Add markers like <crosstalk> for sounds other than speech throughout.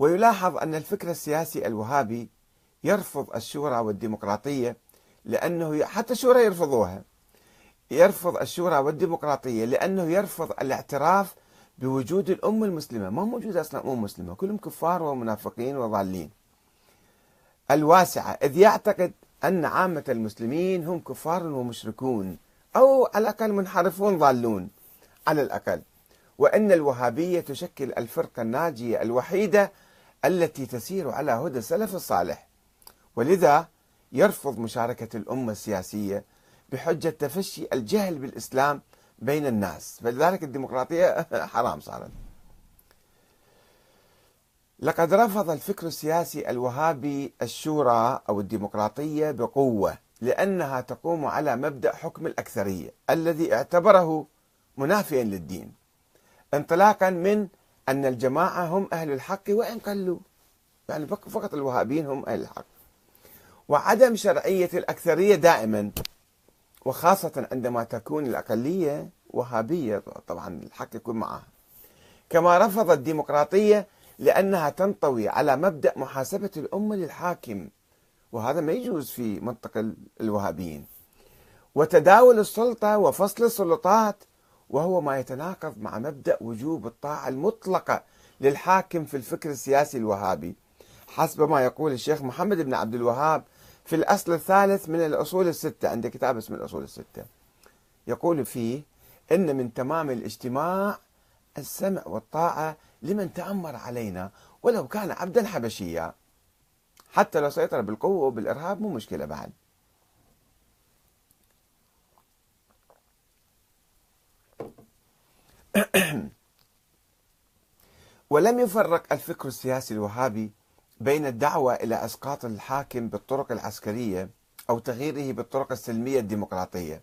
ويلاحظ أن الفكر السياسي الوهابي يرفض الشورى والديمقراطية لأنه حتى الشورى يرفضوها. يرفض الشورى والديمقراطية لأنه يرفض الاعتراف بوجود الأمة المسلمة. ما موجود أصلا أمة مسلمة. كلهم كفار ومنافقين وضالين. الواسعة إذ يعتقد أن عامة المسلمين هم كفار ومشركون أو على الأقل منحرفون ضالون على الأقل. وأن الوهابية تشكل الفرقة الناجية الوحيدة التي تسير على هدى السلف الصالح. ولذا يرفض مشاركة الأمة السياسية بحجة تفشي الجهل بالإسلام بين الناس. فلذلك الديمقراطية <laughs> حرام صارت. لقد رفض الفكر السياسي الوهابي الشورى أو الديمقراطية بقوة لأنها تقوم على مبدأ حكم الأكثرية الذي اعتبره منافيا للدين. انطلاقا من أن الجماعة هم أهل الحق وإن قلوا. يعني فقط الوهابيين هم أهل الحق. وعدم شرعية الأكثرية دائما وخاصة عندما تكون الأقلية وهابية طبعا الحق يكون معها. كما رفض الديمقراطية لأنها تنطوي على مبدأ محاسبة الأمة للحاكم. وهذا ما يجوز في منطق الوهابيين. وتداول السلطة وفصل السلطات وهو ما يتناقض مع مبدأ وجوب الطاعة المطلقة للحاكم في الفكر السياسي الوهابي. حسب ما يقول الشيخ محمد بن عبد الوهاب في الأصل الثالث من الأصول الستة. عنده كتاب اسمه الأصول الستة. يقول فيه إن من تمام الاجتماع السمع والطاعة لمن تأمر علينا ولو كان عبدا حبشيا. حتى لو سيطر بالقوة وبالإرهاب مو مشكلة بعد. <clears throat> ولم يفرق الفكر السياسي الوهابي بين الدعوة إلى إسقاط الحاكم بالطرق العسكرية أو تغييره بالطرق السلمية الديمقراطية.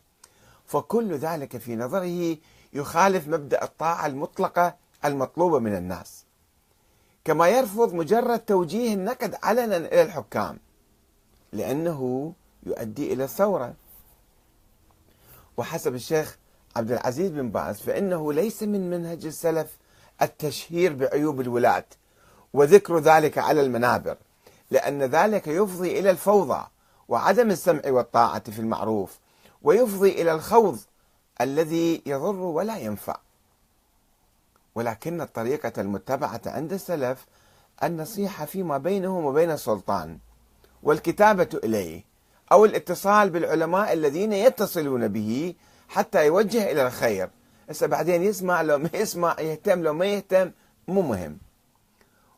فكل ذلك في نظره يخالف مبدأ الطاعة المطلقة المطلوبة من الناس. كما يرفض مجرد توجيه النقد علنا إلى الحكام لأنه يؤدي إلى الثورة. وحسب الشيخ عبد العزيز بن باز فإنه ليس من منهج السلف التشهير بعيوب الولاة وذكر ذلك على المنابر لأن ذلك يفضي إلى الفوضى وعدم السمع والطاعة في المعروف ويفضي إلى الخوض الذي يضر ولا ينفع. ولكن الطريقة المتبعة عند السلف النصيحة فيما بينهم وبين السلطان والكتابة إليه أو الاتصال بالعلماء الذين يتصلون به حتى يوجه إلى الخير. هسه بعدين يسمع لو ما يسمع يهتم لو ما يهتم مو مهم.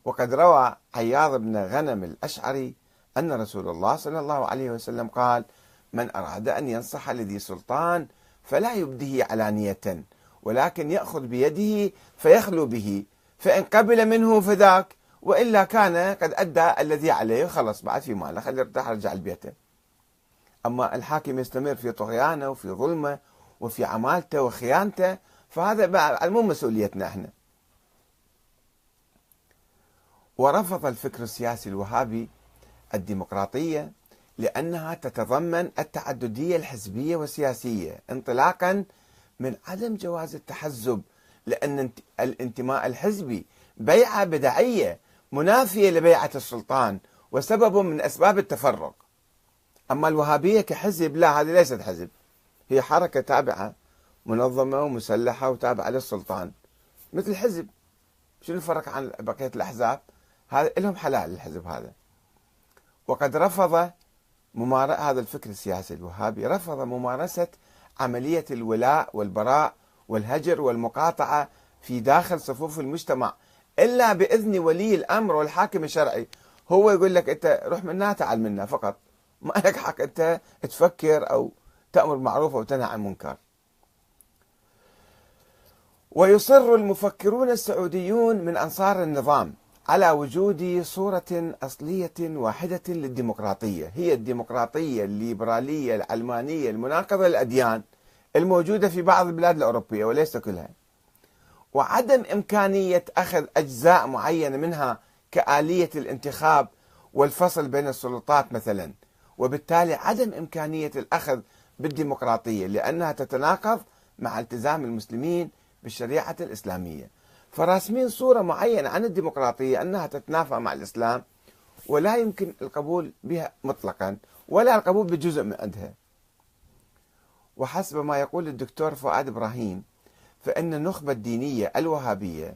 وقد روى عياض بن غنم الأشعري أن رسول الله صلى الله عليه وسلم قال من أراد أن ينصح لذي سلطان فلا يبديه علانية ولكن يأخذ بيده فيخلو به فإن قبل منه فذاك وإلا كان قد أدى الذي عليه خلص بعد في ماله خلي يرتاح رجع لبيته أما الحاكم يستمر في طغيانه وفي ظلمه وفي عمالته وخيانته فهذا مو مسؤوليتنا إحنا. ورفض الفكر السياسي الوهابي الديمقراطية لأنها تتضمن التعددية الحزبية والسياسية انطلاقا من عدم جواز التحزب لأن الانتماء الحزبي بيعة بدعية منافية لبيعة السلطان وسبب من أسباب التفرق. أما الوهابية كحزب لا هذه ليست حزب. هي حركة تابعة منظمة ومسلحة وتابعة للسلطان. مثل حزب. شنو الفرق عن بقية الأحزاب؟ هذا لهم حلال الحزب هذا. وقد رفض ممار... هذا الفكر السياسي الوهابي رفض ممارسة عملية الولاء والبراء والهجر والمقاطعة في داخل صفوف المجتمع. إلا بإذن ولي الأمر والحاكم الشرعي. هو يقول لك أنت روح منا تعال منا فقط. ما لك حق أنت تفكر أو تأمر بالمعروف وتنهى عن المنكر. ويصر المفكرون السعوديون من أنصار النظام على وجود صورة أصلية واحدة للديمقراطية. هي الديمقراطية الليبرالية العلمانية المناقضة للأديان الموجودة في بعض البلاد الأوروبية وليس كلها. وعدم إمكانية أخذ أجزاء معينة منها كآلية الانتخاب والفصل بين السلطات مثلا. وبالتالي عدم إمكانية الأخذ بالديمقراطية لأنها تتناقض مع التزام المسلمين بالشريعة الإسلامية. فراسمين صورة معينة عن الديمقراطية أنها تتنافى مع الإسلام ولا يمكن القبول بها مطلقا ولا القبول بجزء من عندها. وحسب ما يقول الدكتور فؤاد إبراهيم فإن النخبة الدينية الوهابية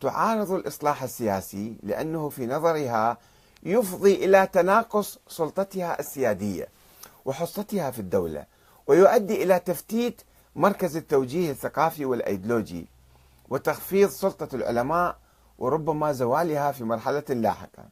تعارض الإصلاح السياسي لأنه في نظرها يفضي إلى تناقص سلطتها السيادية وحصتها في الدولة. ويؤدي إلى تفتيت مركز التوجيه الثقافي والأيديولوجي وتخفيض سلطة العلماء وربما زوالها في مرحلة لاحقة.